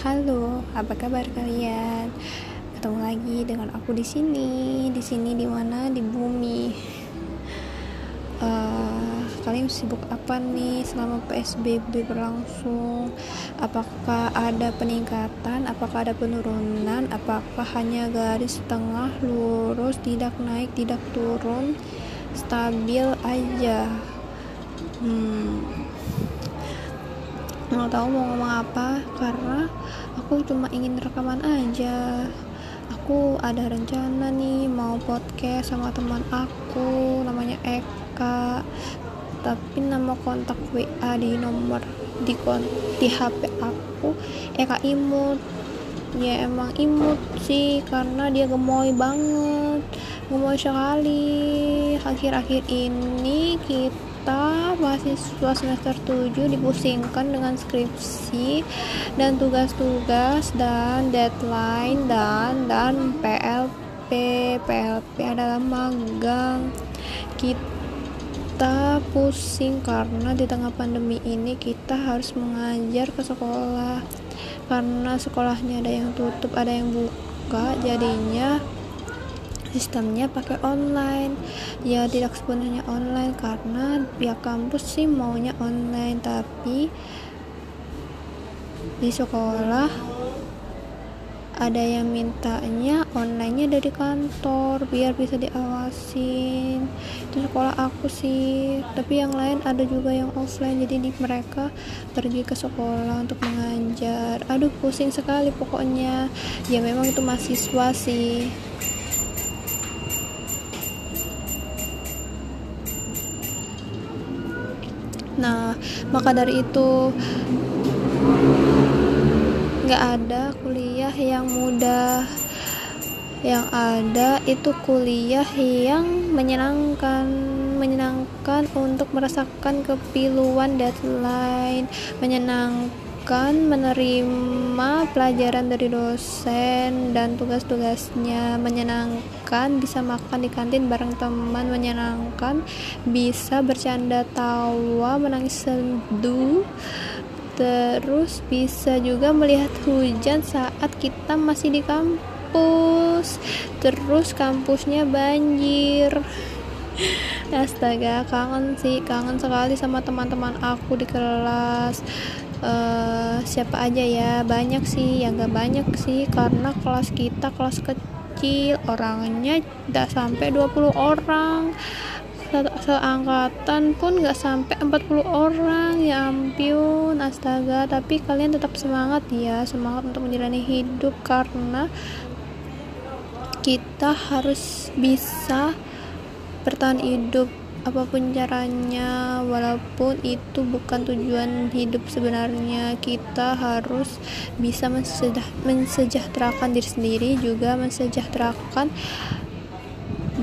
Halo, apa kabar kalian? Ketemu lagi dengan aku di sini, di sini di mana di bumi. Uh, kalian sibuk apa nih selama PSBB berlangsung? Apakah ada peningkatan? Apakah ada penurunan? Apakah hanya garis tengah lurus, tidak naik, tidak turun, stabil aja? Hmm, nggak tahu mau ngomong apa karena aku cuma ingin rekaman aja. Aku ada rencana nih mau podcast sama teman aku namanya Eka. Tapi nama kontak WA di nomor di kon di HP aku Eka imut. Ya emang imut sih karena dia gemoy banget. Gemoy sekali. Akhir-akhir ini kita kita mahasiswa semester 7 dipusingkan dengan skripsi dan tugas-tugas dan deadline dan dan PLP PLP adalah magang. Kita pusing karena di tengah pandemi ini kita harus mengajar ke sekolah. Karena sekolahnya ada yang tutup ada yang buka jadinya sistemnya pakai online. Ya tidak sepenuhnya online karena pihak kampus sih maunya online tapi di sekolah ada yang mintanya onlinenya dari kantor biar bisa diawasin. Itu sekolah aku sih tapi yang lain ada juga yang offline jadi di mereka pergi ke sekolah untuk mengajar. Aduh pusing sekali pokoknya. Ya memang itu mahasiswa sih nah maka dari itu nggak ada kuliah yang mudah. Yang ada itu kuliah yang menyenangkan menyenangkan untuk merasakan kepiluan deadline menyenangkan menyenangkan menerima pelajaran dari dosen dan tugas-tugasnya menyenangkan bisa makan di kantin bareng teman menyenangkan bisa bercanda tawa menangis sendu terus bisa juga melihat hujan saat kita masih di kampus. Terus kampusnya banjir. Astaga kangen sih kangen sekali sama teman-teman aku di kelas uh, siapa aja ya? Banyak sih yang gak banyak sih karena kelas kita kelas kecil orangnya tidak sampai 20 orang. Se seangkatan pun gak sampai 40 orang ya ampun astaga. Tapi kalian tetap semangat ya semangat untuk menjalani hidup karena kita harus bisa bertahan hidup apa pun caranya walaupun itu bukan tujuan hidup sebenarnya kita harus bisa mensejahterakan diri sendiri juga mensejahterakan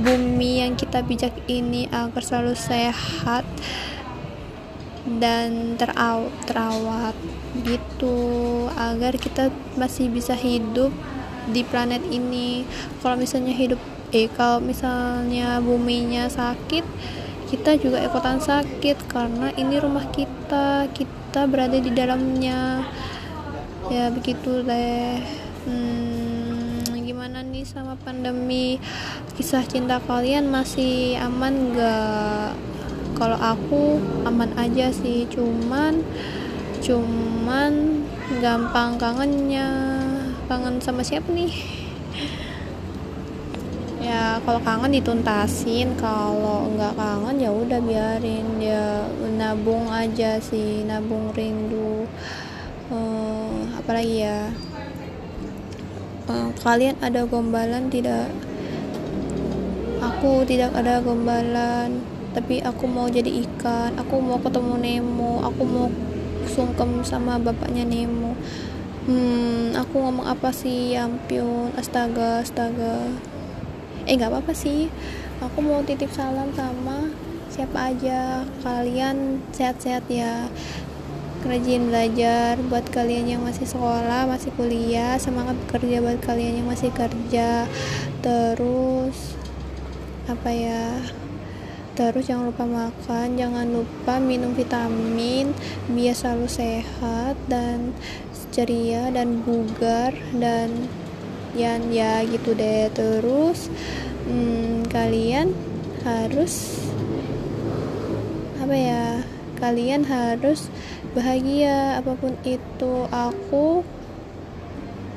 bumi yang kita bijak ini agar selalu sehat dan teraw terawat gitu agar kita masih bisa hidup di planet ini. Kalau misalnya hidup eh kalau misalnya buminya sakit kita juga ikutan sakit karena ini rumah kita kita berada di dalamnya. Ya begitu deh. Hmm, gimana nih sama pandemi? Kisah cinta kalian masih aman gak kalau aku aman aja sih. Cuman cuman gampang kangennya. Kangen sama siapa nih ya kalau kangen dituntasin kalau nggak kangen ya udah biarin. Ya nabung aja sih nabung rindu. Uh, apalagi ya? Uh, kalian ada gombalan tidak? Aku tidak ada gombalan tapi aku mau jadi ikan. Aku mau ketemu Nemo. Aku mau sungkem sama bapaknya Nemo. Hmm aku ngomong apa sih ya ampun. Astaga astaga eh nggak apa-apa sih. Aku mau titip salam sama siapa aja kalian sehat-sehat ya. Rajin belajar buat kalian yang masih sekolah masih kuliah. Semangat bekerja buat kalian yang masih kerja. Terus apa ya terus jangan lupa makan jangan lupa minum vitamin biar selalu sehat dan ceria dan bugar dan yan ya gitu deh. Terus hmm, kalian harus apa ya kalian harus bahagia. Apa pun itu aku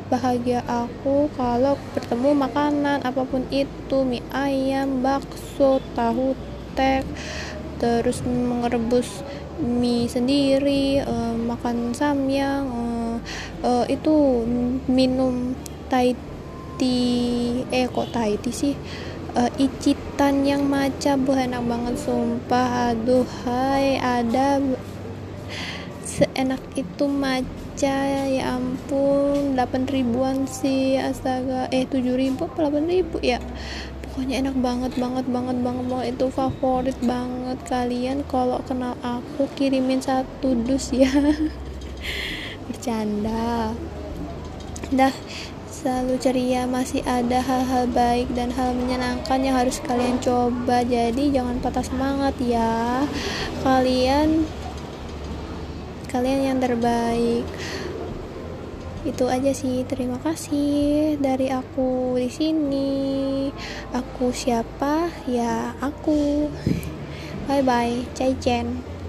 bahagia aku kalau bertemu makanan. Apa pun itu mie ayam bakso tahu tek terus merebus mie sendiri uh, makan samyang uh, uh, itu minum Thai tea eh kok tea sih uh, icitan yang maca bu enak banget sumpah. Aduh hai ada seenak itu maca ya ampun 8 ribuan sih astaga. Eh 7 ribu apa 8 ribu ya? Pokoknya enak banget banget banget banget banget. Itu favorit banget kalian. Kalau kenal aku kirimin satu dus ya. Bercanda. Dah selalu ceria masih ada hal-hal baik dan hal menyenangkan yang harus kalian coba. Jadi jangan patah semangat ya. Kalian kalian yang terbaik. Itu aja sih. Terima kasih dari aku di sini. Aku siapa? Ya aku. Bye bye cai chen